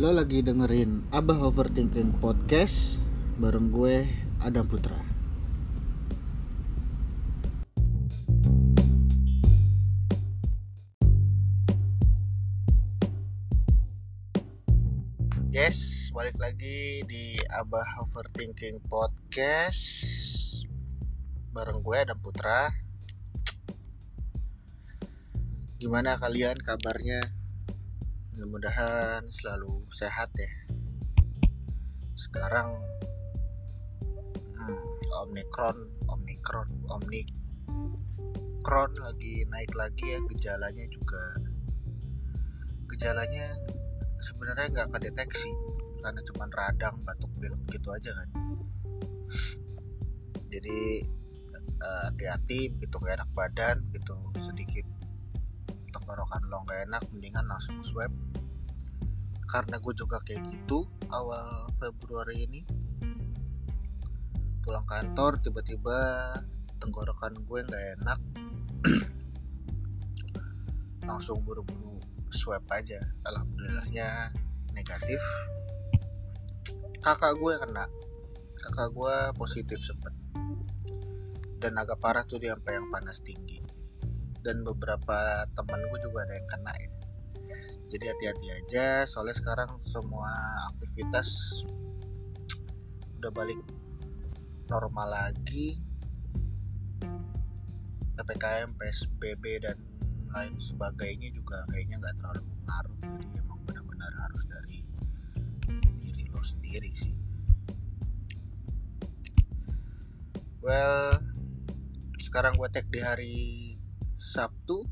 Lo lagi dengerin Abah Overthinking Podcast bareng gue Adam Putra. Yes, balik lagi di Abah Overthinking Podcast bareng gue Adam Putra. Gimana kalian kabarnya? Mudah-mudahan selalu sehat ya. Sekarang hmm, Omicron, Omicron, Omicron lagi naik lagi ya gejalanya juga. Gejalanya sebenarnya nggak kedeteksi karena cuma radang batuk pilek gitu aja kan jadi eh, hati-hati begitu gak enak badan begitu sedikit tenggorokan lo gak enak mendingan langsung swab. Karena gue juga kayak gitu awal Februari ini pulang kantor tiba-tiba tenggorokan gue nggak enak. Langsung buru-buru swab aja. Alhamdulillahnya negatif. Kakak gue kena. Kakak gue positif sempet. Dan agak parah tuh dia sampai yang panas tinggi dan beberapa teman gue juga ada yang kena ya. Jadi hati-hati aja soalnya sekarang semua aktivitas udah balik normal lagi. Ppkm psbb dan lain sebagainya juga kayaknya nggak terlalu pengaruh. Jadi emang benar-benar harus dari diri lo sendiri sih. Well sekarang gue tag di hari Sabtu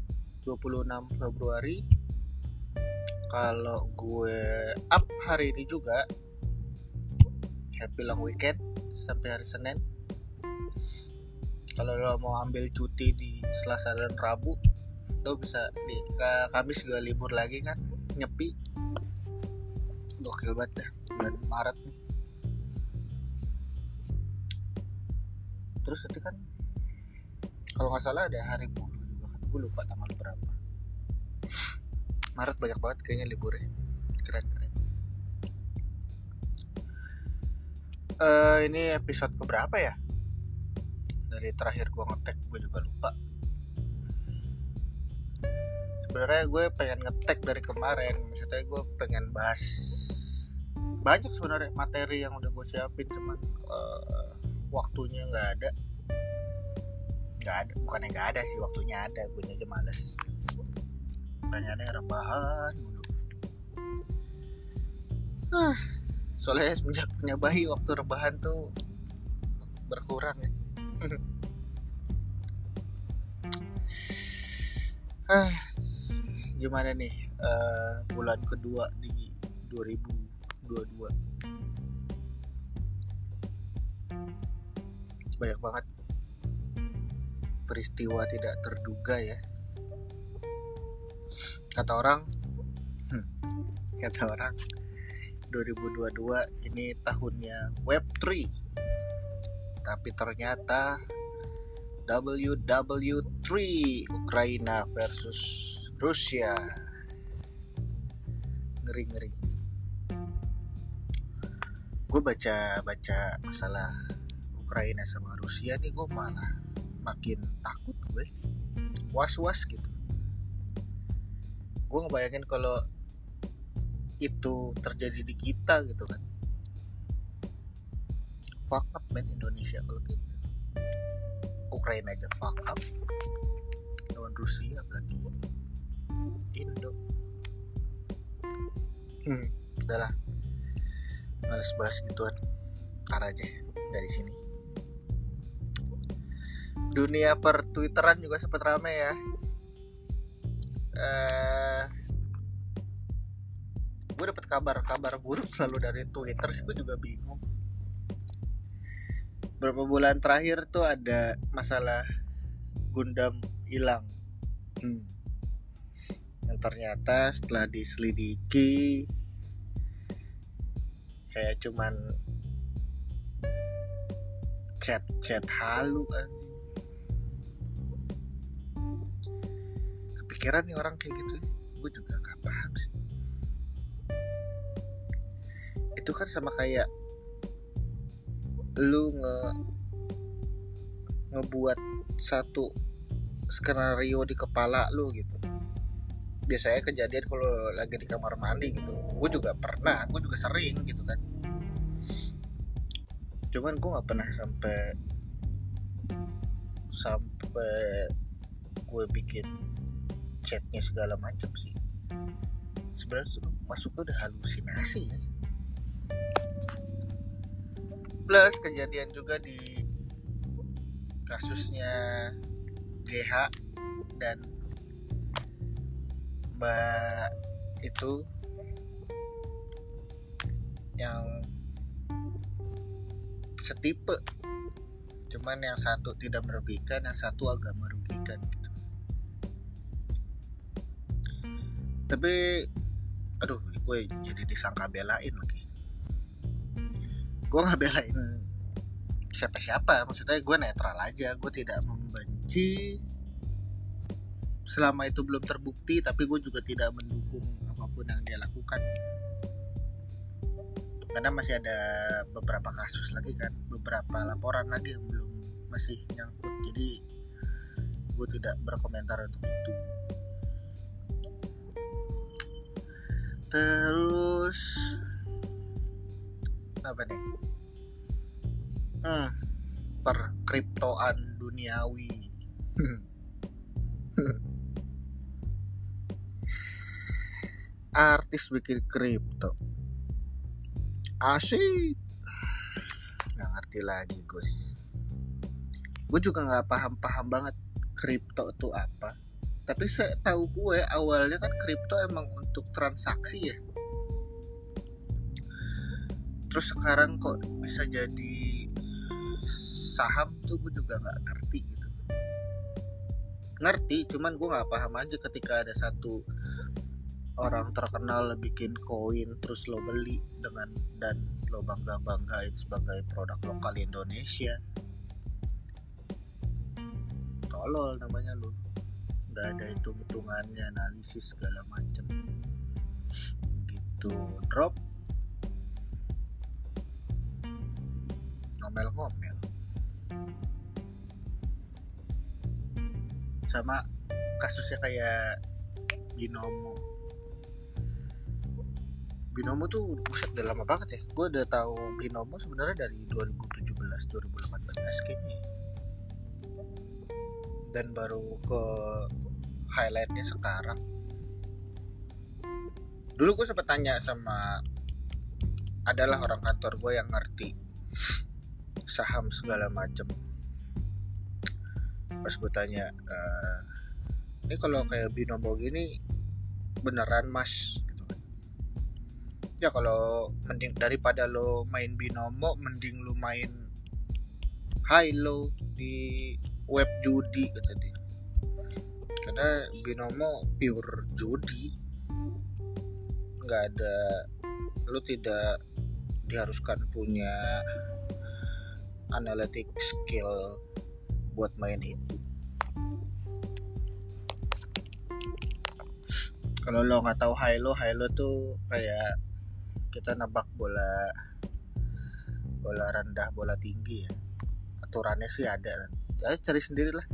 26 Februari. Kalau gue up hari ini juga happy long weekend sampai hari Senin. Kalau lo mau ambil cuti di Selasa dan Rabu lo bisa di Kamis juga libur lagi kan nyepi. Gokil banget ya bulan Maret terus nanti kan kalau nggak salah ada hari buruh gue lupa tanggal berapa. Maret banyak banget kayaknya liburnya. Keren keren. Eh ini episode keberapa ya? Dari terakhir gue ngetek gue juga lupa. Sebenarnya gue pengen ngetek dari kemarin. Maksudnya gue pengen bahas banyak sebenarnya materi yang udah gue siapin cuman eh, waktunya nggak ada nggak ada bukan yang nggak ada sih waktunya ada. Gue aja males. Pengennya rebahan dulu ah soalnya semenjak punya bayi waktu rebahan tuh berkurang ya. Ah gimana nih eh, bulan kedua di 2022 banyak banget peristiwa tidak terduga ya. Kata orang hmm, kata orang 2022 ini tahunnya Web3 tapi ternyata WW3 Ukraina versus Rusia. Ngeri ngeri gue baca baca masalah Ukraina sama Rusia nih gue malah makin takut gue. Was was gitu. Gue ngebayangin kalau itu terjadi di kita gitu kan. Fuck up man Indonesia kalau kayak gitu. Ukraina aja fuck up. Lawan Rusia apalagi Indo. Hmm udahlah. Males bahas gituan. Ntar aja dari sini dunia per twitteran juga sempet rame ya. Eh gue dapet kabar-kabar buruk selalu dari twitter sih gue juga bingung. Beberapa bulan terakhir tuh ada masalah Gundam hilang. Hmm. yang ternyata setelah diselidiki kayak cuman chat chat halu anjing kepikiran nih orang kayak gitu. Gue juga gak paham sih. Itu kan sama kayak lu nge ngebuat satu skenario di kepala lu gitu. Biasanya kejadian kalau lagi di kamar mandi gitu gue juga pernah gue juga sering gitu kan. Cuman gue nggak pernah sampai sampai gue bikin chatnya segala macam sih. Sebenarnya tuh masuknya udah halusinasi ya. Plus kejadian juga di kasusnya GH dan Mbak itu yang setipe. Cuman yang satu tidak merugikan yang satu agak merugikan gitu tapi aduh gue jadi disangka belain lagi gue nggak belain siapa-siapa maksudnya gue netral aja gue tidak membenci. Selama itu belum terbukti tapi gue juga tidak mendukung apa pun yang dia lakukan. Karena masih ada beberapa kasus lagi kan beberapa laporan lagi yang belum masih nyangkut. Jadi gue tidak berkomentar untuk itu terus apa nih? Hmm, perkriptoan duniawi. Artis bikin kripto. Asik nggak ngerti lagi gue. Gue juga nggak paham-paham banget kripto itu apa tapi saya tahu gue awalnya kan kripto emang untuk transaksi ya. Terus sekarang kok bisa jadi saham tuh gue juga nggak ngerti gitu. Ngerti cuman gue nggak paham aja ketika ada satu orang terkenal bikin koin terus lo beli dengan dan lo bangga banggain sebagai produk lokal Indonesia. Tolol namanya lo nggak ada hitung hitungannya analisis segala macem. Gitu drop. Ngomel-ngomel sama kasusnya kayak binomo. Binomo tuh buset udah lama banget ya. Gue udah tahu binomo sebenarnya dari 2017 2018 kayaknya. Dan baru ke highlightnya sekarang. Dulu gue sempat tanya sama adalah orang kantor gue yang ngerti saham segala macem. Pas gue tanya e, ini kalau kayak binomo gini beneran mas? Gitu kan. ya kalau mending daripada lo main binomo mending lo main high low di web judi kata dia karena binomo pure judi. Nggak ada lo tidak diharuskan punya analytic skill buat main itu kalau lo nggak tahu high low high low tuh kayak kita nebak bola bola rendah bola tinggi ya. Aturannya sih ada. Ya cari sendiri lah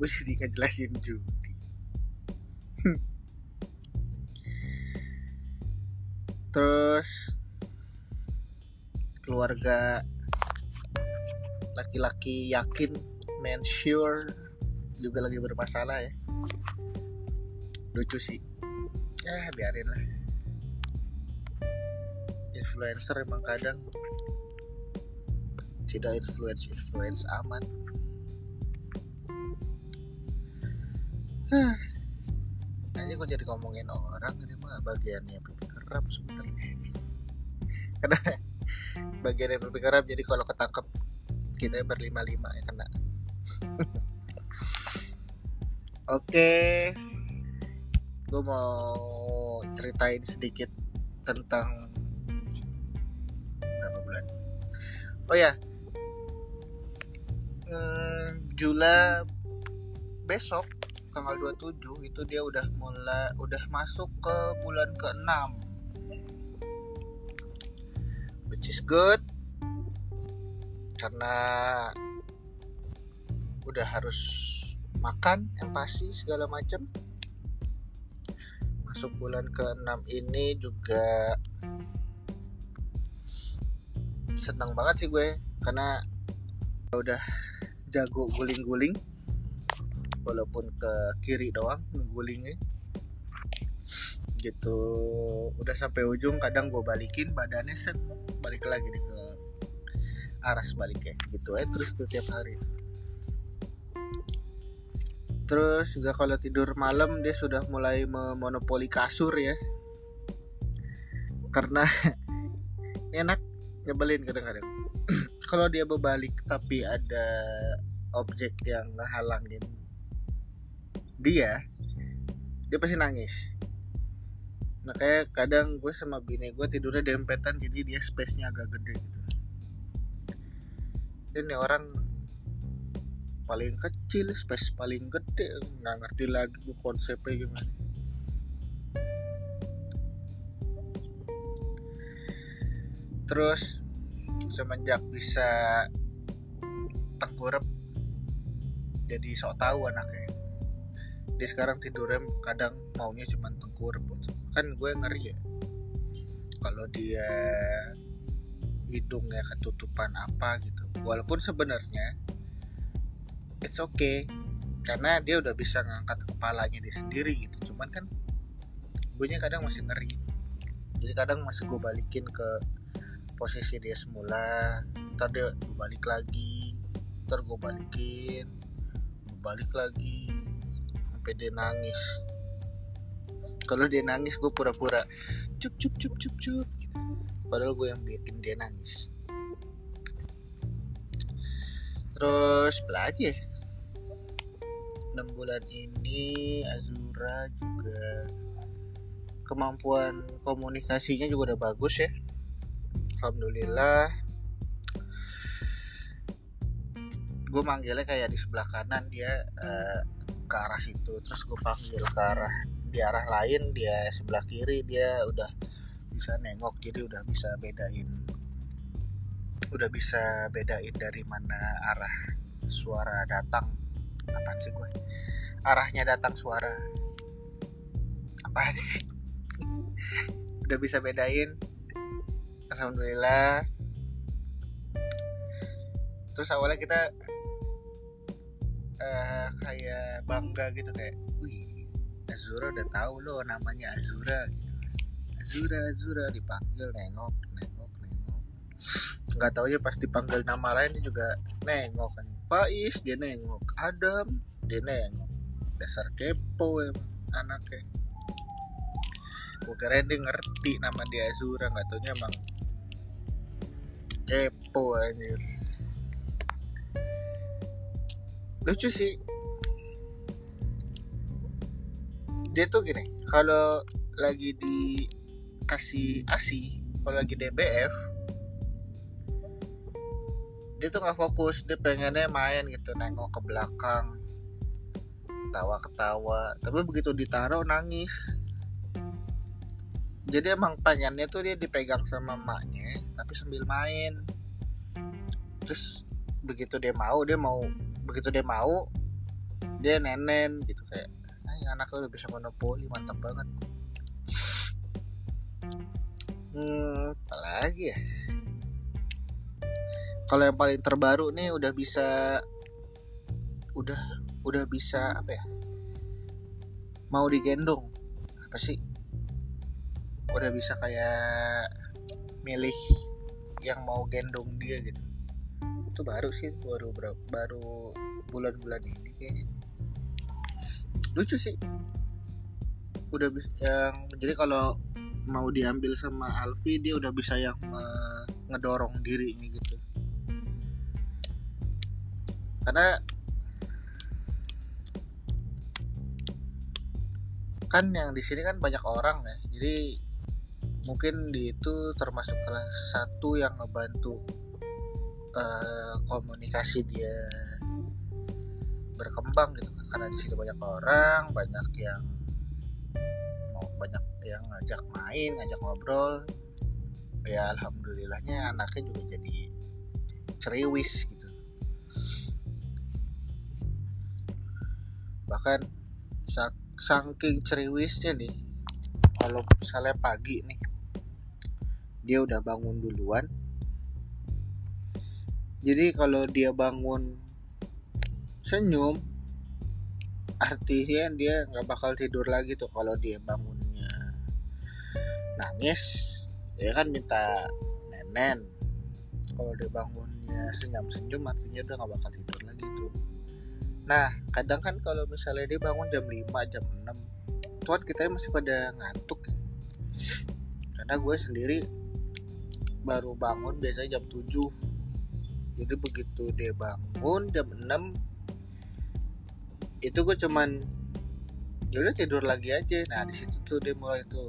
gue jadi ngejelasin judi terus keluarga laki-laki yakin man sure juga lagi bermasalah ya. Lucu sih. Ya biarin lah. Influencer emang kadang tidak influence influence amat Hah. Aja kok jadi ngomongin orang ini mah bagiannya pipi kerap sebenarnya. Karena bagian yang pipi kerap jadi kalau ketangkep kita berlima lima ya kena. Oke, gue mau ceritain sedikit tentang berapa bulan. Oh ya, hmm, Jula besok tanggal 27 itu dia udah mulai udah masuk ke bulan ke-6 which is good. Karena udah harus makan pasti segala macam masuk bulan ke-6 ini juga senang banget sih gue. Karena udah jago guling-guling walaupun ke kiri doang gulingnya. Gitu. Udah sampai ujung kadang gue balikin badannya set balik lagi deh ke arah sebaliknya. Gitu eh terus tuh tiap hari. Terus juga kalau tidur malam dia sudah mulai memonopoli kasur ya. Karena enak nyebelin kadang-kadang. Kalau dia berbalik tapi ada objek yang ngehalangin dia dia pasti nangis. Makanya kadang gue sama bini gue tidurnya dempetan jadi dia space nya agak gede gitu. Ini orang paling kecil space paling gede. Nggak ngerti lagi gue konsepnya gimana. Terus semenjak bisa tengkurap jadi sok tahu anaknya dia sekarang tidurnya kadang maunya cuma tengkurap kan gue ngeri ya. Kalau dia hidungnya ketutupan apa gitu. Walaupun sebenarnya it's okay. Karena dia udah bisa ngangkat kepalanya dia sendiri gitu. Cuman kan gue nya kadang masih ngeri. Jadi kadang masih gue balikin ke posisi dia semula. Ntar dia gue balik lagi. Ntar gue balikin. Gue balik lagi sampai dia nangis. Kalau dia nangis gue pura-pura cup cup cup cup cup gitu. padahal gue yang bikin dia nangis. Terus lagi ya? 6 bulan ini Azura juga kemampuan komunikasinya juga udah bagus ya. Alhamdulillah. Gue manggilnya kayak di sebelah kanan dia uh, ke arah situ terus gue panggil ke arah di arah lain dia sebelah kiri dia udah bisa nengok jadi udah bisa bedain udah bisa bedain dari mana arah suara datang. Apa sih gue arahnya datang suara. Apa sih? Udah bisa bedain. Alhamdulillah. Terus awalnya kita uh, kayak bangga gitu kayak wih Azura udah tahu lo namanya Azura gitu. Azura Azura dipanggil nengok nengok nengok. Nggak tahu ya pas dipanggil nama lain juga nengok kan. Faiz dia nengok. Adam dia nengok. Dasar kepo emang anaknya. Gue kira dia ngerti nama dia Azura nggak taunya emang kepo anjir lucu sih. Dia tuh gini kalau lagi dikasih asi kalau lagi DBF dia tuh nggak fokus dia pengennya main gitu nengok ke belakang ketawa ketawa tapi begitu ditaruh nangis. Jadi emang pengennya tuh dia dipegang sama emaknya tapi sambil main. Terus begitu dia mau dia mau begitu dia mau dia nenen gitu kayak Ay, anaknya udah bisa monopoli mantap banget. Hmm, apalagi ya? Kalau yang paling terbaru nih udah bisa udah udah bisa apa ya? Mau digendong apa sih? Udah bisa kayak milih yang mau gendong dia gitu itu baru sih baru baru bulan-bulan ini kayaknya. Lucu sih. Udah bisa yang jadi kalau mau diambil sama Alfi dia udah bisa yang uh, ngedorong dirinya gitu. Karena kan yang di sini kan banyak orang ya. Jadi mungkin di itu termasuk salah satu yang ngebantu uh, komunikasi dia berkembang gitu karena di sini banyak orang banyak yang mau banyak yang ngajak main ngajak ngobrol. Ya alhamdulillahnya anaknya juga jadi ceriwis gitu. Bahkan saking ceriwisnya nih kalau misalnya pagi nih dia udah bangun duluan jadi kalau dia bangun senyum artinya dia nggak bakal tidur lagi tuh kalau dia bangunnya. Nangis dia kan minta nenen kalau dia bangunnya senyum senyum artinya udah nggak bakal tidur lagi tuh. Nah kadang kan kalau misalnya dia bangun jam 5 jam 6 tuan kita masih pada ngantuk ya. Karena gue sendiri baru bangun biasanya jam 7 jadi begitu dia bangun jam 6 itu gue cuman ya udah tidur lagi aja. Nah di situ tuh dia mulai tuh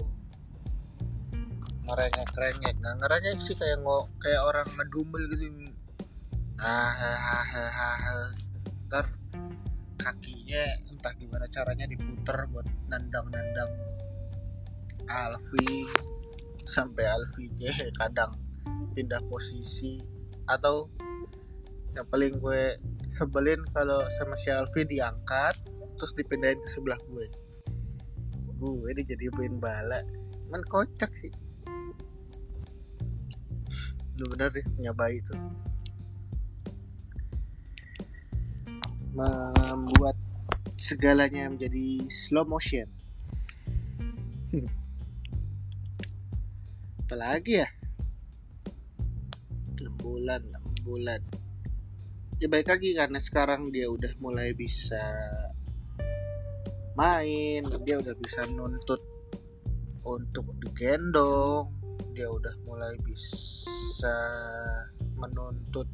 ngerengek ngerengek nggak ngerengek sih kayak ngo kayak orang ngedumel gitu. Ah ntar kakinya entah gimana caranya diputer buat nandang-nandang Alfi. Sampai Alfi kadang pindah posisi atau yang paling gue sebelin kalau sama si Alfi diangkat terus dipindahin ke sebelah gue. Gue ini jadi main bala. Kan kocak sih. Bener-bener punya bayi itu membuat segalanya menjadi slow motion. Apalagi ya? 6 bulan 6 bulan ya baik lagi karena sekarang dia udah mulai bisa main dia udah bisa nuntut untuk digendong dia udah mulai bisa menuntut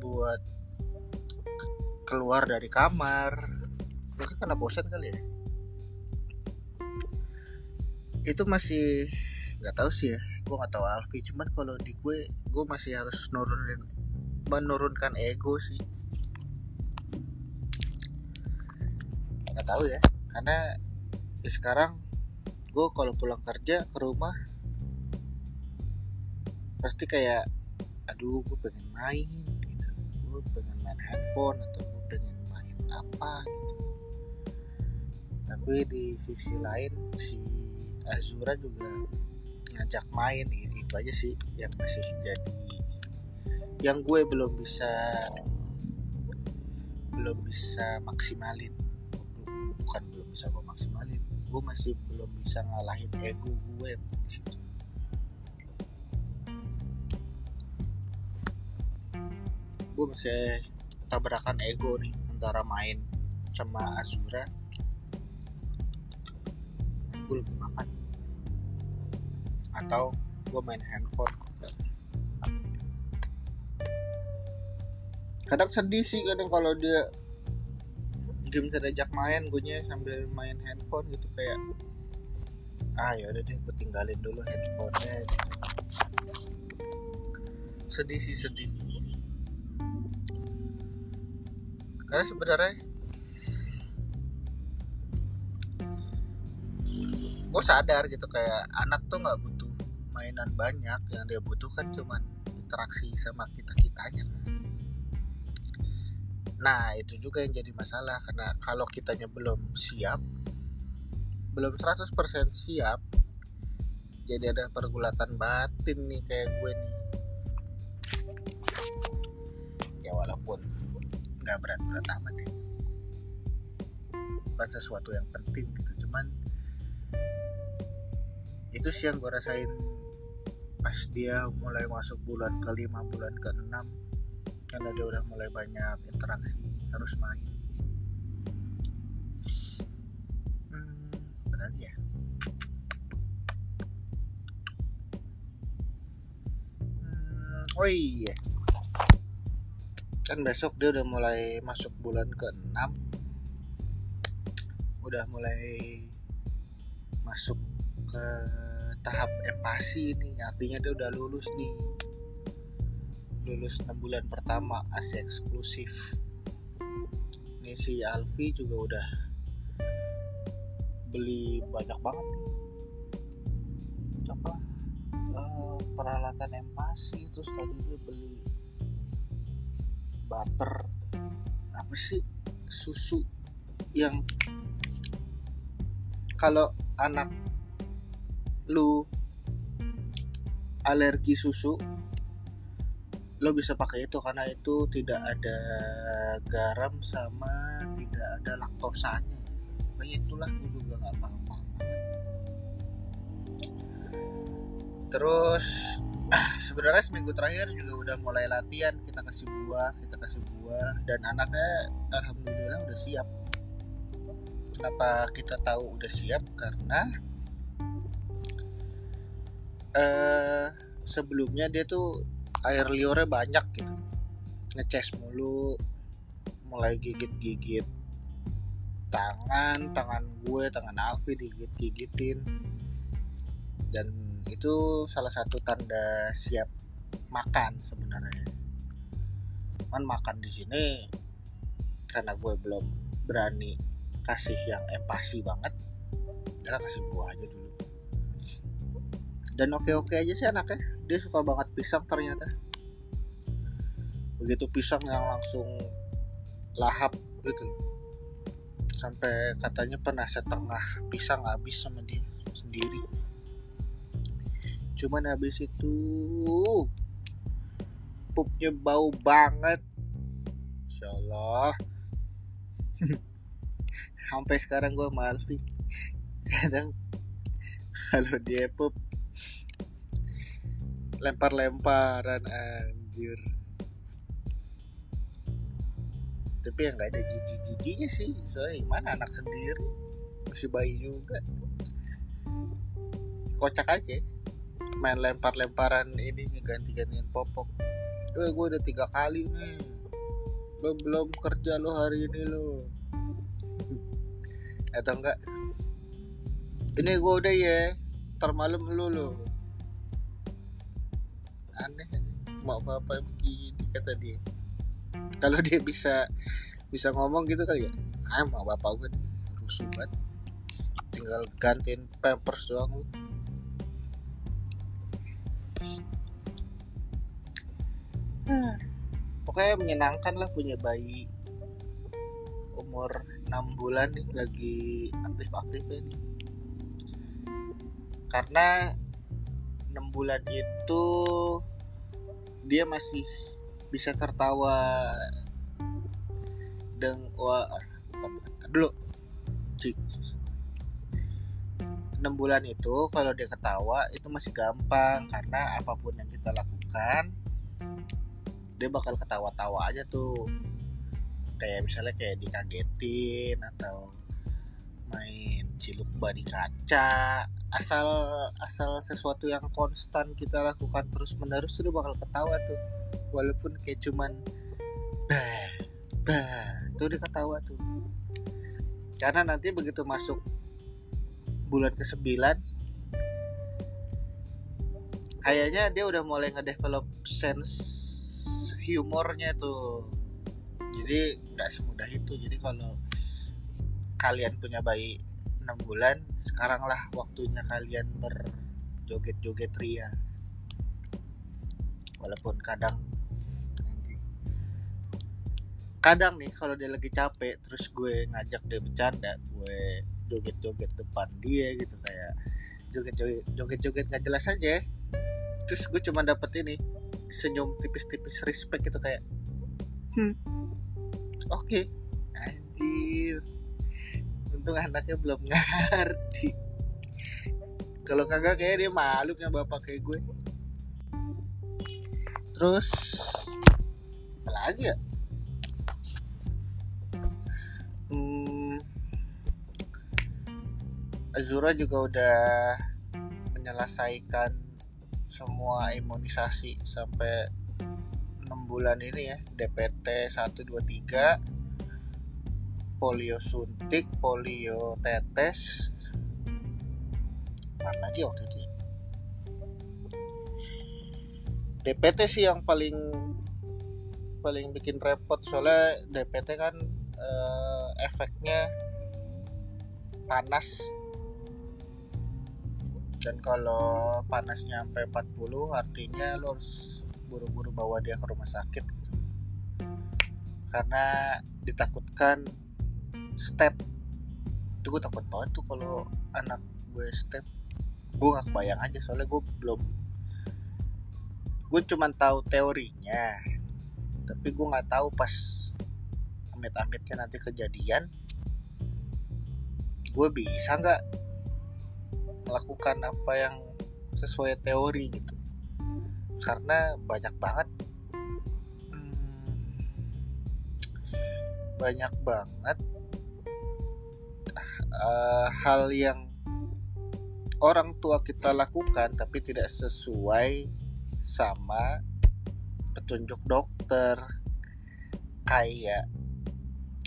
buat keluar dari kamar. Mungkin karena bosan kali ya? Itu masih nggak tahu sih ya gue nggak tahu Alfi. Cuman kalau di gue gue masih harus nurunin menurunkan ego sih. Nggak tahu ya karena ya sekarang gue kalau pulang kerja ke rumah pasti kayak aduh gue pengen main gitu. Gue pengen main handphone atau gue pengen main apa gitu. Tapi di sisi lain si Azura juga ngajak main gitu itu aja sih yang masih jadi yang gue belum bisa belum bisa maksimalin. Bukan belum bisa gue maksimalin gue masih belum bisa ngalahin ego gue di situ. Gue masih tabrakan ego nih antara main sama Azura. Gue lebih makan atau gue main handphone kadang sedih sih kadang kalau dia game diajak main gue sambil main handphone gitu kayak ah ya udah deh gue tinggalin dulu handphonenya. Sedih sih sedih. Karena sebenarnya gue sadar gitu kayak anak tuh nggak butuh mainan banyak yang dia butuhkan cuman interaksi sama kita kitanya Nah itu juga yang jadi masalah karena kalau kitanya belum siap belum 100% siap jadi ada pergulatan batin nih kayak gue nih. Ya walaupun nggak berat-berat amat ya. Bukan sesuatu yang penting gitu cuman itu sih yang gue rasain pas dia mulai masuk bulan ke lima bulan ke karena dia udah mulai banyak interaksi harus main. Hmm, apa lagi ya? Hmm, oh iya. Kan besok dia udah mulai masuk bulan ke-6 udah mulai masuk ke tahap empasi nih artinya dia udah lulus nih lulus 6 bulan pertama ASI eksklusif. Ini si Alfi juga udah beli banyak banget nih. Apa? Peralatan empasi terus tadi dia beli butter. Apa sih? Susu yang kalau anak lu alergi susu lo bisa pakai itu karena itu tidak ada garam sama tidak ada laktosanya. Pokoknya itulah gue juga paham paham terus sebenarnya seminggu terakhir juga udah mulai latihan. Kita kasih buah kita kasih buah. Dan anaknya alhamdulillah udah siap. Kenapa kita tahu udah siap? Karena eh sebelumnya dia tuh air liurnya banyak gitu. Ngeces mulu mulai gigit-gigit tangan tangan gue tangan Alfi digigit gigitin dan itu salah satu tanda siap makan sebenarnya. Cuman makan di sini karena gue belum berani kasih yang empasi banget dia kasih buah aja dulu dan oke oke aja sih anaknya. Dia suka banget pisang ternyata. Begitu pisang yang langsung lahap gitu. Sampai katanya pernah setengah pisang habis sama dia sendiri. Cuman habis itu pupnya bau banget. Insya Allah sampai sekarang gue malfi kadang kalau dia pup lempar-lemparan anjir. Tapi yang nggak ada jijik-jijiknya sih. Soalnya gimana anak sendiri. Masih bayi juga. Kocak aja. Main lempar-lemparan ini ganti-gantian popok. Eh gue udah tiga kali nih. Lo belum kerja lo hari ini lo. Atau enggak? Ini gue udah ya termalem lo lo aneh mau apa begini kata dia. Kalau dia bisa bisa ngomong gitu kali ya ah mau bapak gue nih rusuh banget. Tinggal gantiin pampers doang hmm. pokoknya menyenangkan lah punya bayi. Umur 6 bulan nih lagi aktif-aktifnya nih. Karena 6 bulan itu dia masih bisa tertawa dengan wah dulu. Cik enam bulan itu kalau dia ketawa itu masih gampang karena apa pun yang kita lakukan dia bakal ketawa-tawa aja tuh. Kayak misalnya kayak dikagetin atau main ciluk badi kaca asal asal sesuatu yang konstan kita lakukan terus menerus dia bakal ketawa tuh. Walaupun kayak cuman bah bah tuh dia ketawa tuh. Karena nanti begitu masuk bulan ke 9 kayaknya dia udah mulai ngedevelop sense humornya tuh. Jadi nggak semudah itu. Jadi kalau kalian punya bayi 6 bulan sekarang lah waktunya kalian berjoget-joget ria walaupun kadang kadang nih kalau dia lagi capek terus gue ngajak dia bercanda gue joget-joget depan dia gitu kayak joget-joget joget-joget nggak jelas aja. Terus gue cuma dapet ini senyum tipis-tipis respect gitu kayak hmm. Oke okay. anjir untung anaknya belum ngerti. Kalau kagak kayak dia malu punya bapak kayak gue. Terus apa lagi ya? Hmm, Azura juga udah menyelesaikan semua imunisasi sampai 6 bulan ini ya DPT 1 2 3 polio suntik polio tetes. Apa lagi waktu itu? DPT sih yang paling paling bikin repot. Soalnya DPT kan eh, efeknya panas. Dan kalau panasnya sampai 40 artinya lo harus buru-buru bawa dia ke rumah sakit. Karena ditakutkan step. Itu gue takut banget tuh kalau anak gue step. Gue gak kebayang aja soalnya gue belum gue cuma tahu teorinya tapi gue nggak tahu pas amit-amitnya nanti kejadian gue bisa nggak melakukan apa yang sesuai teori gitu. Karena banyak banget hmm, banyak banget uh, hal yang orang tua kita lakukan tapi tidak sesuai sama petunjuk dokter. Kayak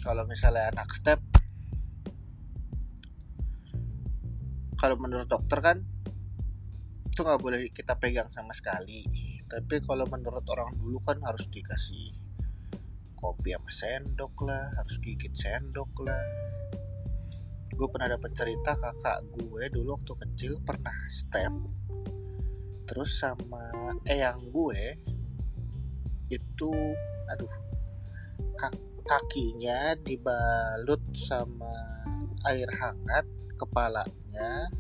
kalau misalnya anak step kalau menurut dokter kan itu nggak boleh kita pegang sama sekali. Tapi kalau menurut orang dulu kan harus dikasih kopi sama sendok lah harus gigit sendok lah gue pernah dapat cerita kakak gue dulu waktu kecil pernah step. Terus sama eyang gue itu aduh kakinya dibalut sama air hangat kepalanya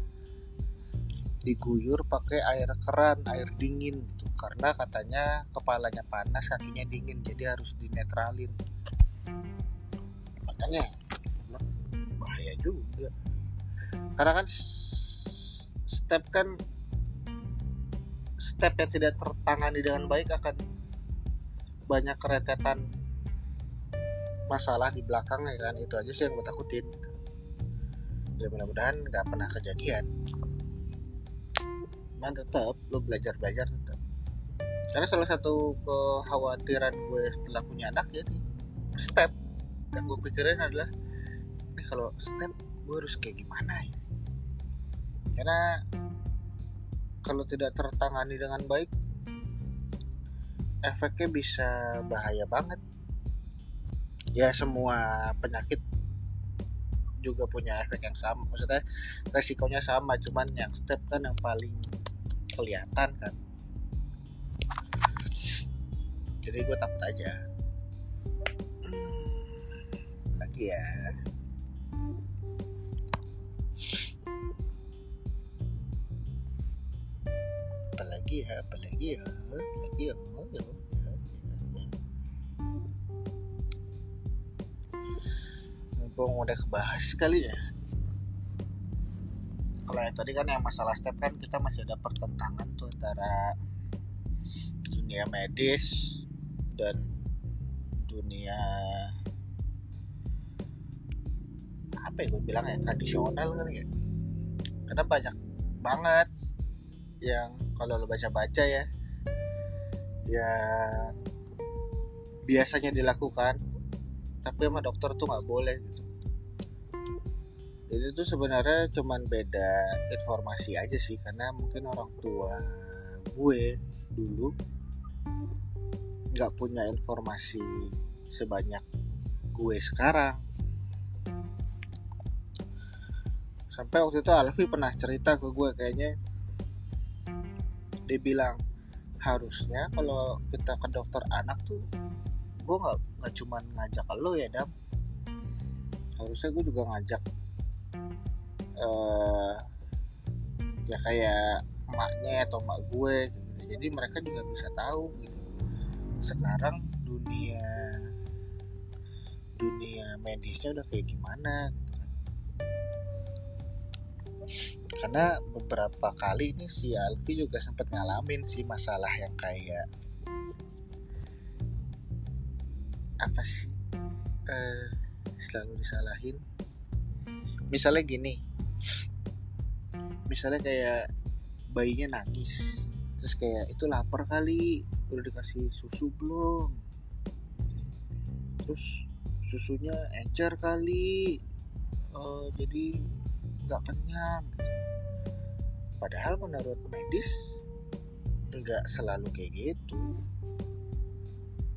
diguyur pakai air keran air dingin gitu. Karena katanya kepalanya panas kakinya dingin jadi harus dinetralin. Makanya juga. Karena kan step kan step yang tidak tertangani dengan baik akan banyak keretetan masalah di belakang ya kan? Itu aja sih yang gue takutin. Ya mudah-mudahan nggak pernah kejadian. Cuman tetap lo belajar belajar tetap karena salah satu kekhawatiran gue setelah punya anak nih step. Yang gue pikirin adalah kalau step gue harus kayak gimana ya? Karena kalau tidak tertangani dengan baik efeknya bisa bahaya banget. Ya semua penyakit juga punya efek yang sama. Maksudnya resikonya sama cuman yang step kan yang paling kelihatan kan. Jadi gue takut aja. Hmm, lagi ya apalagi ya apalagi ya apalagi ya ya, ya, ya. mumpung udah kebahas kali ya kalau yang tadi kan yang masalah step kan kita masih ada pertentangan tuh antara dunia medis dan dunia apa ya gue bilang ya tradisional kali ya. Karena banyak banget yang kalau lo baca-baca ya yang biasanya dilakukan tapi sama dokter tuh nggak boleh gitu. Jadi itu sebenarnya cuman beda informasi aja sih karena mungkin orang tua gue dulu nggak punya informasi sebanyak gue sekarang sampai waktu itu Alfi pernah cerita ke gue kayaknya. Dia bilang harusnya kalau kita ke dokter anak tuh gue nggak nggak cuman ngajak lo ya dam. Harusnya gue juga ngajak uh, ya kayak emaknya atau emak gue gitu. Jadi mereka juga bisa tahu gitu. Sekarang dunia dunia medisnya udah kayak gimana karena beberapa kali ini si Alfi juga sempat ngalamin sih masalah yang kayak apa sih eh, selalu disalahin. Misalnya gini misalnya kayak bayinya nangis terus kayak itu lapar kali udah dikasih susu belum? Terus susunya encer kali uh, jadi nggak kenyang gitu. padahal menurut medis nggak selalu kayak gitu.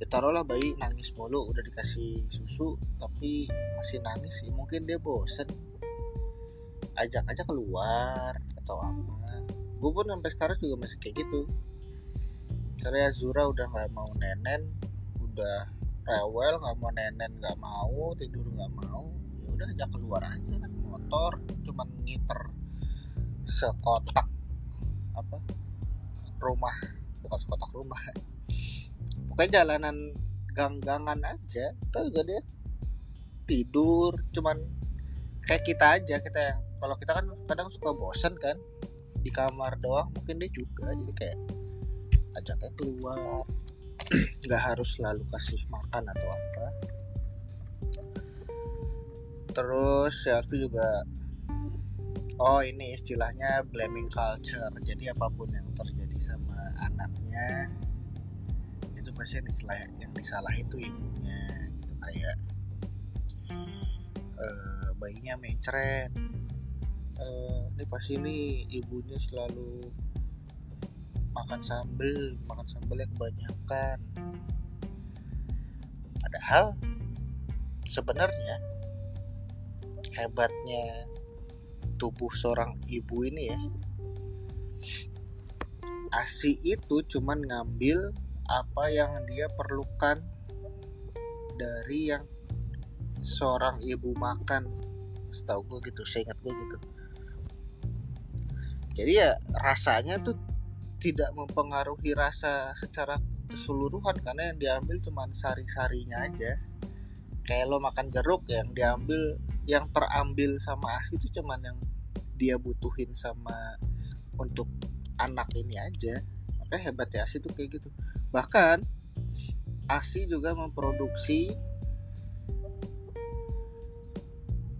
Ya taruhlah bayi nangis mulu udah dikasih susu tapi masih nangis sih mungkin dia bosen. Ajak aja keluar atau apa. Gue pun sampai sekarang juga masih kayak gitu. Karena Zura udah nggak mau nenen udah rewel nggak mau nenen nggak mau tidur nggak mau ya udah ajak keluar aja naik motor cuman ngiter sekotak apa rumah bukan sekotak rumah. Pokoknya jalanan gang-gangan aja tahu gak dia? Tidur cuman kayak kita aja kita yang kalau kita kan kadang suka bosan kan di kamar doang mungkin dia juga jadi kayak ajaknya keluar. Nggak harus selalu kasih makan atau apa terus Selfie juga oh ini istilahnya blaming culture. Jadi apa pun yang terjadi sama anaknya itu pasti yang disalah yang disalah itu ibunya gitu. Kayak uh, bayinya mencret. Uh, ini pasti nih ibunya selalu makan sambel makan sambelnya kebanyakan. Padahal sebenarnya hebatnya tubuh seorang ibu ini ya. Asi itu cuman ngambil apa yang dia perlukan dari yang seorang ibu makan. Setahu gue gitu saya ingat gue gitu. Jadi ya rasanya tuh tidak mempengaruhi rasa secara keseluruhan karena yang diambil cuma sari-sarinya aja. Kayak lo makan jeruk yang diambil yang terambil sama asi itu cuman yang dia butuhin sama untuk anak ini aja. Makanya hebat ya asi tuh kayak gitu. Bahkan asi juga memproduksi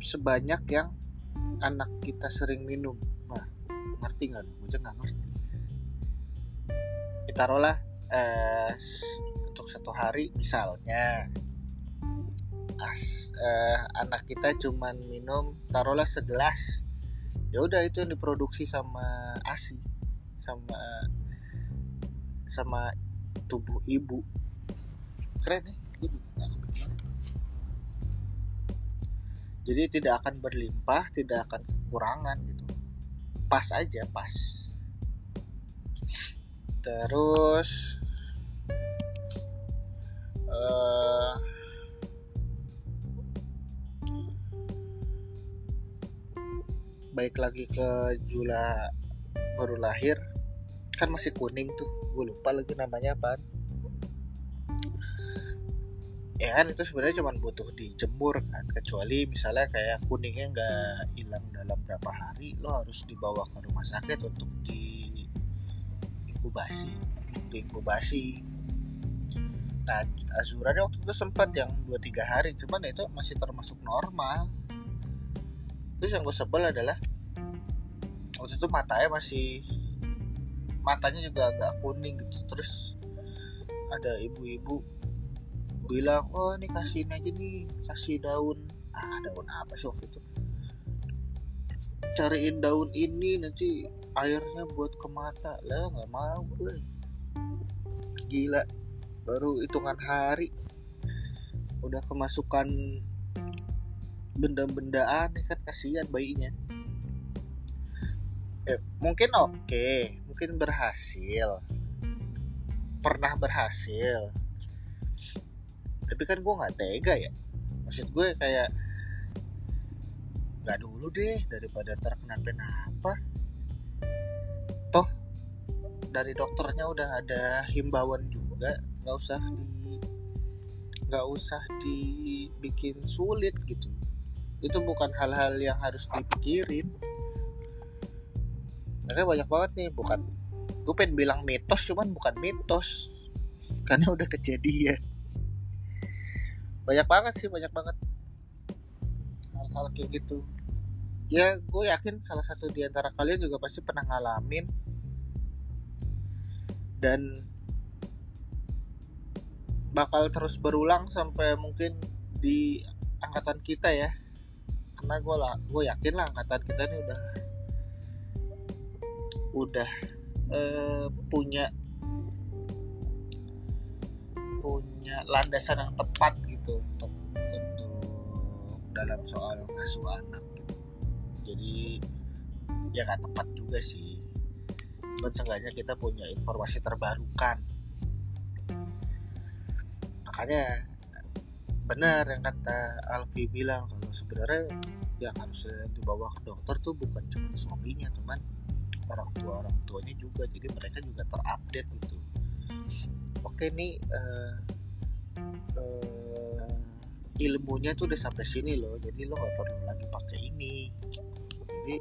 sebanyak yang anak kita sering minum. Nah ngerti nggak? Gue nggak ngerti. Taruhlah eh, untuk satu hari misalnya as eh, anak kita cuman minum taruhlah segelas. Ya udah itu yang diproduksi sama asi sama sama tubuh ibu. Keren ya jadi tidak akan berlimpah tidak akan kekurangan gitu. Pas aja pas. Terus uh, baik lagi ke Jula baru lahir. Kan masih kuning tuh. Gue lupa lagi namanya apa ya kan itu sebenarnya cuma butuh dijemur kan. Kecuali misalnya kayak kuningnya nggak hilang dalam berapa hari lo harus dibawa ke rumah sakit untuk di inkubasi untuk inkubasi nah Azura waktu itu sempat yang 2-3 hari. Cuman itu masih termasuk normal terus yang gue sebel adalah waktu itu matanya masih matanya juga agak kuning gitu. Terus ada ibu-ibu bilang oh ini kasihin aja nih kasih daun. Ah daun apa sih waktu itu? Cariin daun ini nanti airnya buat ke mata. Lah nggak mau gue. Gila baru hitungan hari udah kemasukan benda-benda aneh kan kasihan bayinya. Eh, mungkin oke okay. mungkin berhasil. Pernah berhasil. Tapi kan gue nggak tega ya. Maksud gue kayak nggak dulu deh daripada terkena apa. Toh dari dokternya udah ada himbauan juga. Nggak usah di nggak usah dibikin sulit gitu itu bukan hal-hal yang harus dipikirin. Makanya banyak banget nih bukan gue pengen bilang mitos cuman bukan mitos. Karena udah kejadian. Banyak banget sih banyak banget hal-hal kayak gitu. Ya gue yakin salah satu di antara kalian juga pasti pernah ngalamin. Dan bakal terus berulang sampai mungkin di angkatan kita ya karena gue lah gue yakin lah angkatan kita ini udah udah eh, punya punya landasan yang tepat gitu untuk untuk dalam soal ngasuh anak gitu. jadi ya nggak tepat juga sih dan seenggaknya kita punya informasi terbarukan makanya benar yang kata Alfi bilang kalau sebenarnya yang harus dibawa ke dokter tuh bukan cuma suaminya teman orang tua orang tuanya juga. Jadi mereka juga terupdate gitu. Oke nih uh, uh, ilmunya tuh udah sampai sini loh. Jadi lo gak perlu lagi pakai ini. Jadi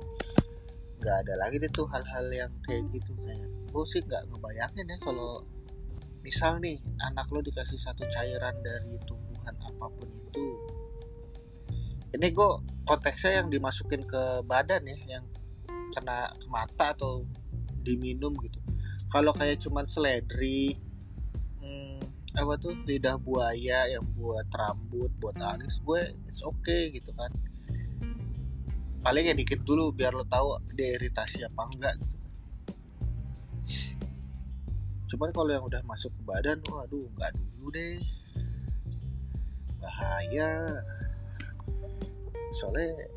nggak ada lagi deh tuh hal-hal yang kayak gitu. Kayak gue sih nggak ngebayangin ya kalau misal nih anak lo dikasih satu cairan dari tumbuhan apa pun itu. Ini gue konteksnya yang dimasukin ke badan ya yang kena mata atau diminum gitu. Kalau kayak cuman seledri hmm, apa tuh lidah buaya yang buat rambut buat alis gue it's okay gitu kan. Paling ya dikit dulu biar lo tahu dia iritasi apa enggak gitu. Cuman kalau yang udah masuk ke badan waduh nggak dulu deh bahaya. Soalnya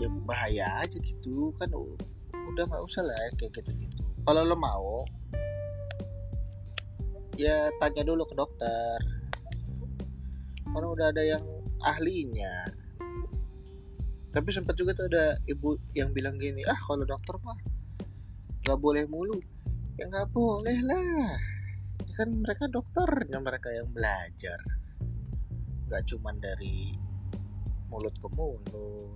ya bahaya aja gitu. Kan udah nggak usah lah kayak gitu gitu kalau lo mau ya tanya dulu ke dokter. Karena udah ada yang ahlinya. Tapi sempat juga tuh ada ibu yang bilang gini ah kalau dokter mah nggak boleh mulu. Ya nggak boleh lah. ya kan mereka dokternya mereka yang belajar. Nggak cuman dari mulut ke mulut.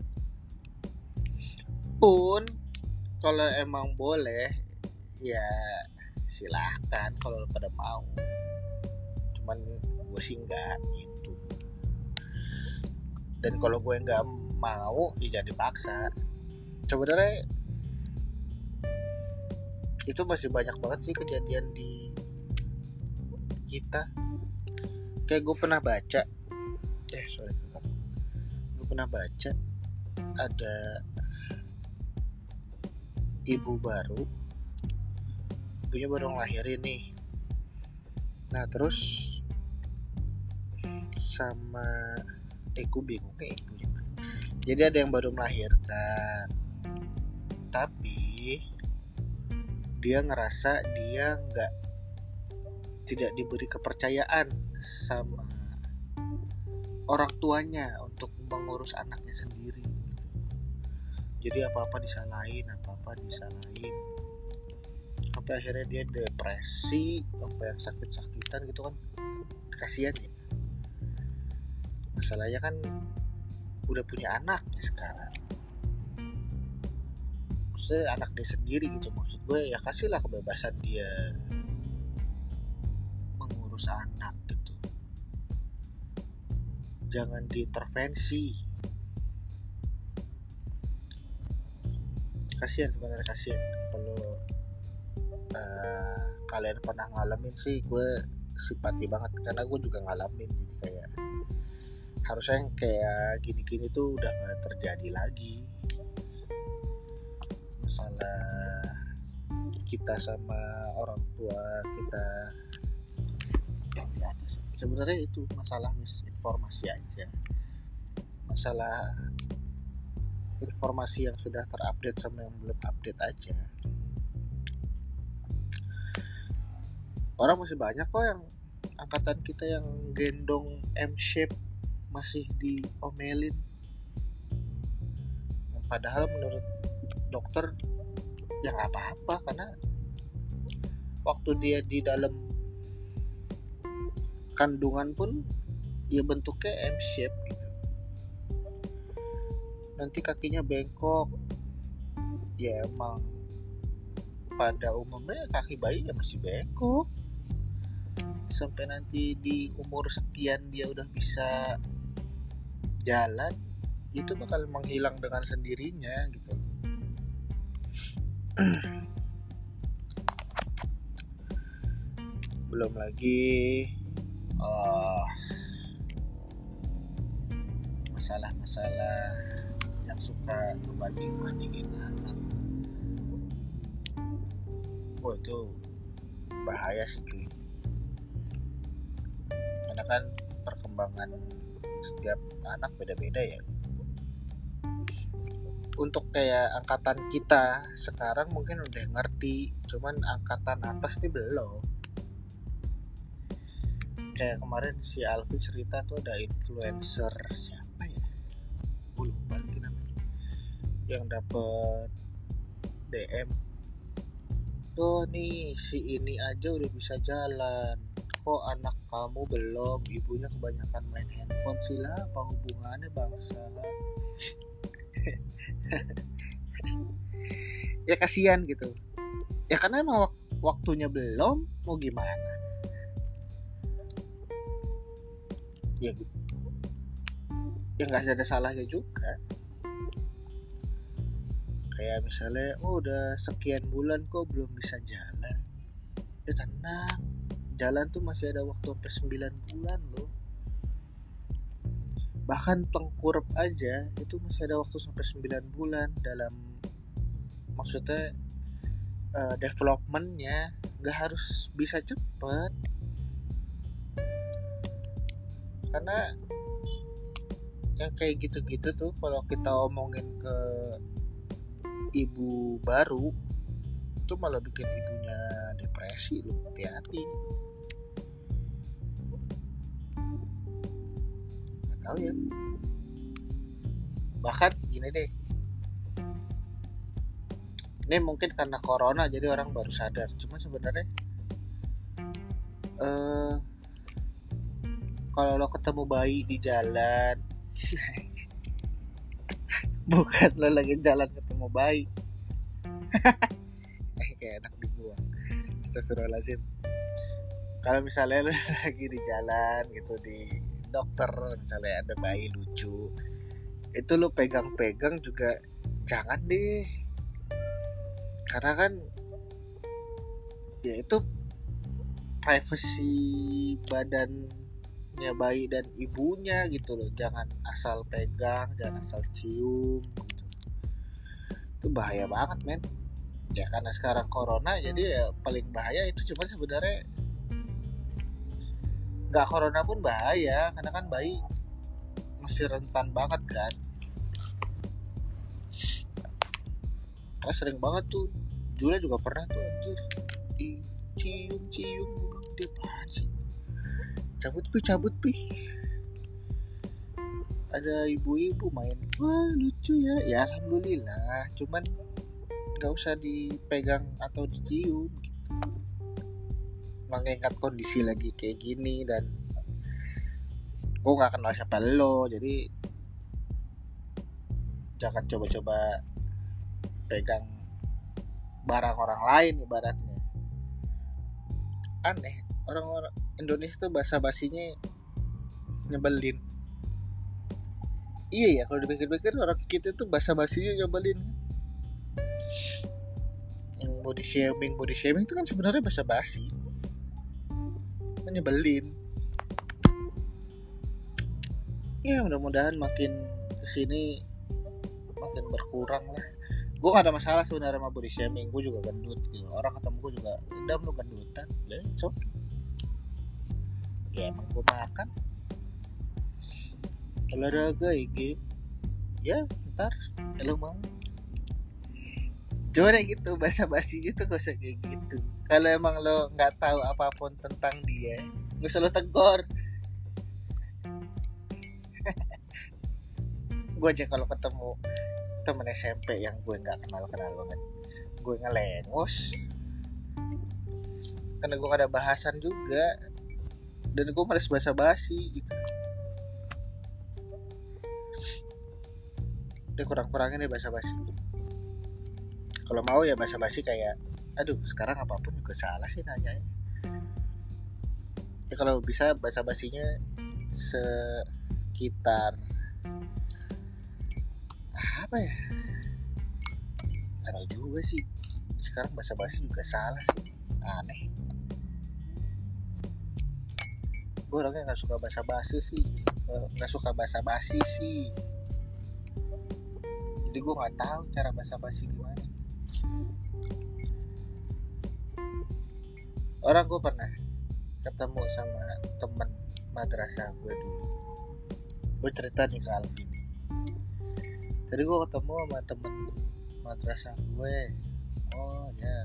Pun kalau emang boleh ya silahkan kalau pada mau. Cuman gue sih nggak gitu. Dan kalau gue nggak mau ya jangan dipaksa. Sebenarnya itu masih banyak banget sih kejadian di kita. Kayak gue pernah baca. Eh sorry gue pernah baca ada ibu baru. Ibunya baru ngelahirin nih. Nah terus sama eh gue bingung nih ibunya jadi ada yang baru melahirkan tapi dia ngerasa dia nggak tidak diberi kepercayaan sama orang tuanya untuk mengurus anaknya sendiri gitu. jadi apa apa disalahin apa apa disalahin. Sampai akhirnya dia depresi sampai yang sakit-sakitan gitu kan. Kasihan ya. Masalahnya kan udah punya anak nih sekarang. Maksudnya anak dia sendiri gitu. Maksud gue ya kasihlah kebebasan dia mengurus anak gitu. Jangan diintervensi. Kasihan sebenarnya kasihan kalau uh, kalian pernah ngalamin sih gue simpati banget. Karena gue juga ngalamin jadi kayak harusnya yang kayak gini-gini tuh udah gak terjadi lagi. Masalah kita sama orang tua kita sebenarnya itu masalah misinformasi aja. Masalah informasi yang sudah terupdate sama yang belum update aja. Orang masih banyak kok yang angkatan kita yang gendong M shape masih diomelin. Padahal menurut dokter ya nggak apa-apa karena waktu dia di dalam kandungan pun ya bentuknya M shape gitu. Nanti kakinya bengkok. Ya emang pada umumnya kaki bayi ya masih bengkok. Sampai nanti di umur sekian dia udah bisa jalan itu bakal menghilang dengan sendirinya gitu. Belum lagi uh, masalah-masalah yang suka ngebanding-bandingin anak oh itu bahaya sih cuy. Karena kan perkembangan setiap anak beda-beda ya. Untuk kayak angkatan kita sekarang mungkin udah ngerti cuman angkatan atas nih belum kayak kemarin si Alfi cerita tuh ada influencer siapa ya? Gue lupa lagi namanya. Yang dapet DM tuh nih si ini aja udah bisa jalan. Kok anak kamu belum? Ibunya kebanyakan main handphone sih lah. Apa hubungannya bangsa? Ya kasihan gitu. Ya karena emang wak waktunya belum mau gimana ya ya nggak ada salahnya juga. Kayak misalnya oh udah sekian bulan kok belum bisa jalan. Ya tenang jalan tuh masih ada waktu sampai 9 bulan loh. Bahkan tengkurap aja itu masih ada waktu sampai 9 bulan dalam maksudnya uh, developmentnya nggak harus bisa cepet karena yang kayak gitu-gitu tuh kalau kita omongin ke ibu baru itu malah bikin ibunya depresi loh hati-hati. Tahu ya. Bahkan gini deh. Ini mungkin karena corona jadi orang baru sadar. Cuma sebenarnya uh, kalau lo ketemu bayi di jalan. Bukan lo lagi jalan ketemu bayi. Kayak enak dibuang Astagfirullahaladzim. Kalau misalnya lo lagi di jalan gitu di dokter misalnya ada bayi lucu itu lu pegang-pegang juga jangan deh. Karena kan ya itu privacy badannya bayi dan ibunya gitu loh. Jangan asal pegang jangan asal cium gitu. itu bahaya banget men. Ya karena sekarang corona jadi ya paling bahaya itu cuma sebenarnya nggak corona pun bahaya karena kan bayi masih rentan banget kan. Karena sering banget tuh. Jula juga pernah tuh anjir. Di cabut pi cabut pi ada ibu-ibu main. Wah lucu ya. Ya alhamdulillah. Cuman nggak usah dipegang atau dicium gitu. Mengingat kondisi lagi kayak gini dan gue nggak kenal siapa lo jadi jangan coba-coba pegang barang orang lain ibaratnya. Aneh orang-orang Indonesia tuh bahasa basinya nyebelin. Iya ya kalau dipikir-pikir orang kita tuh bahasa basinya nyebelin. Yang body shaming body shaming itu kan sebenarnya bahasa basi nyebelin. Ya mudah-mudahan makin ke sini makin berkurang lah. Gue gak ada masalah sebenarnya sama body shaming. Gue juga gendut gitu. Orang ketemu gue juga udah lu gendutan. Ya so ya. Emang gue makan. Olahraga IG ya ntar. Kalau mau. Coba gitu bahasa basi gitu gak usah kayak gitu. Kalau emang lo nggak tahu apa pun tentang dia nggak usah lo tegur. Gue aja kalau ketemu temen SMP yang gue nggak kenal kenal banget gue ngelengos. Karena gue gak ada bahasan juga dan gue males bahasa basi gitu. Udah kurang-kurangin deh bahasa basi kalau mau ya bahasa basi kayak aduh sekarang apa pun juga salah sih nanya. Ya kalau bisa bahasa basinya sekitar apa ya? Nggak juga sih. Sekarang bahasa basi juga salah sih. Aneh gue orangnya nggak suka bahasa basi sih. Eh, nggak suka bahasa basi sih. Jadi gue nggak tahu cara bahasa basi gimana. Orang gue pernah ketemu sama temen madrasah gue dulu. Gue cerita nih ke Alvin. Tadi gue ketemu sama temen madrasah gue oh ya.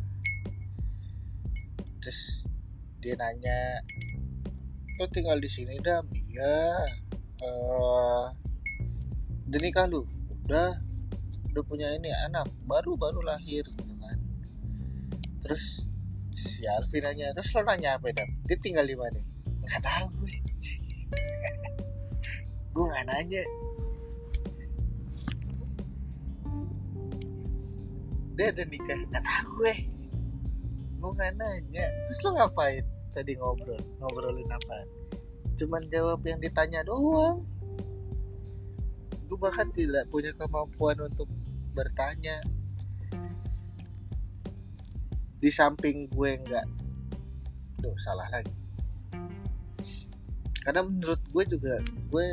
Terus dia nanya lo tinggal di sini dam iya. Uh, udah nikah lu udah udah punya ini anak baru baru lahir gitu kan. Terus si Alvin nanya terus lo nanya apa dam? Dia tinggal di mana? Nggak tahu gue. Gue nggak nanya. Dia ada nikah nggak tahu gue. Gue nggak nanya. Terus lo ngapain tadi ngobrol ngobrolin apa. Cuman jawab yang ditanya doang. Gue bahkan tidak punya kemampuan untuk bertanya. Di samping gue nggak. Tuh salah lagi. Karena menurut gue juga gue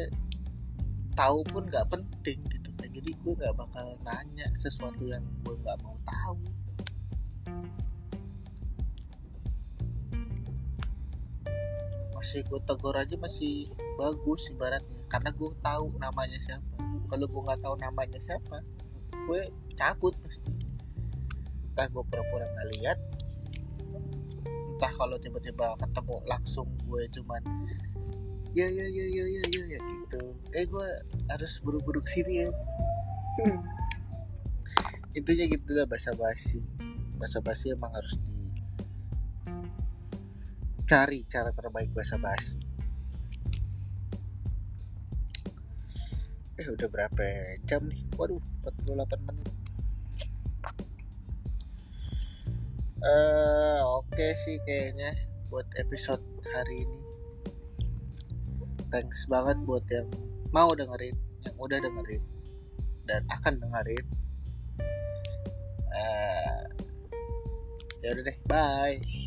tahu pun nggak penting gitu kan. Jadi gue nggak bakal nanya sesuatu yang gue nggak mau tahu masih gue tegur aja masih bagus ibaratnya. Karena gue tahu namanya siapa. Kalau gue nggak tahu namanya siapa gue cabut pasti. Entah gue pura-pura nggak lihat entah kalau tiba-tiba ketemu langsung gue cuman ya ya ya ya ya ya, ya gitu. Eh gue harus buru-buru sini ya. Hmm. intinya gitu lah bahasa basi bahasa basi emang harus di cari cara terbaik bahasa basi. Eh udah berapa jam nih? Waduh 48 menit. Uh, oke okay sih kayaknya buat episode hari ini. Thanks banget buat yang mau dengerin yang udah dengerin dan akan dengerin. Uh, ya udah deh bye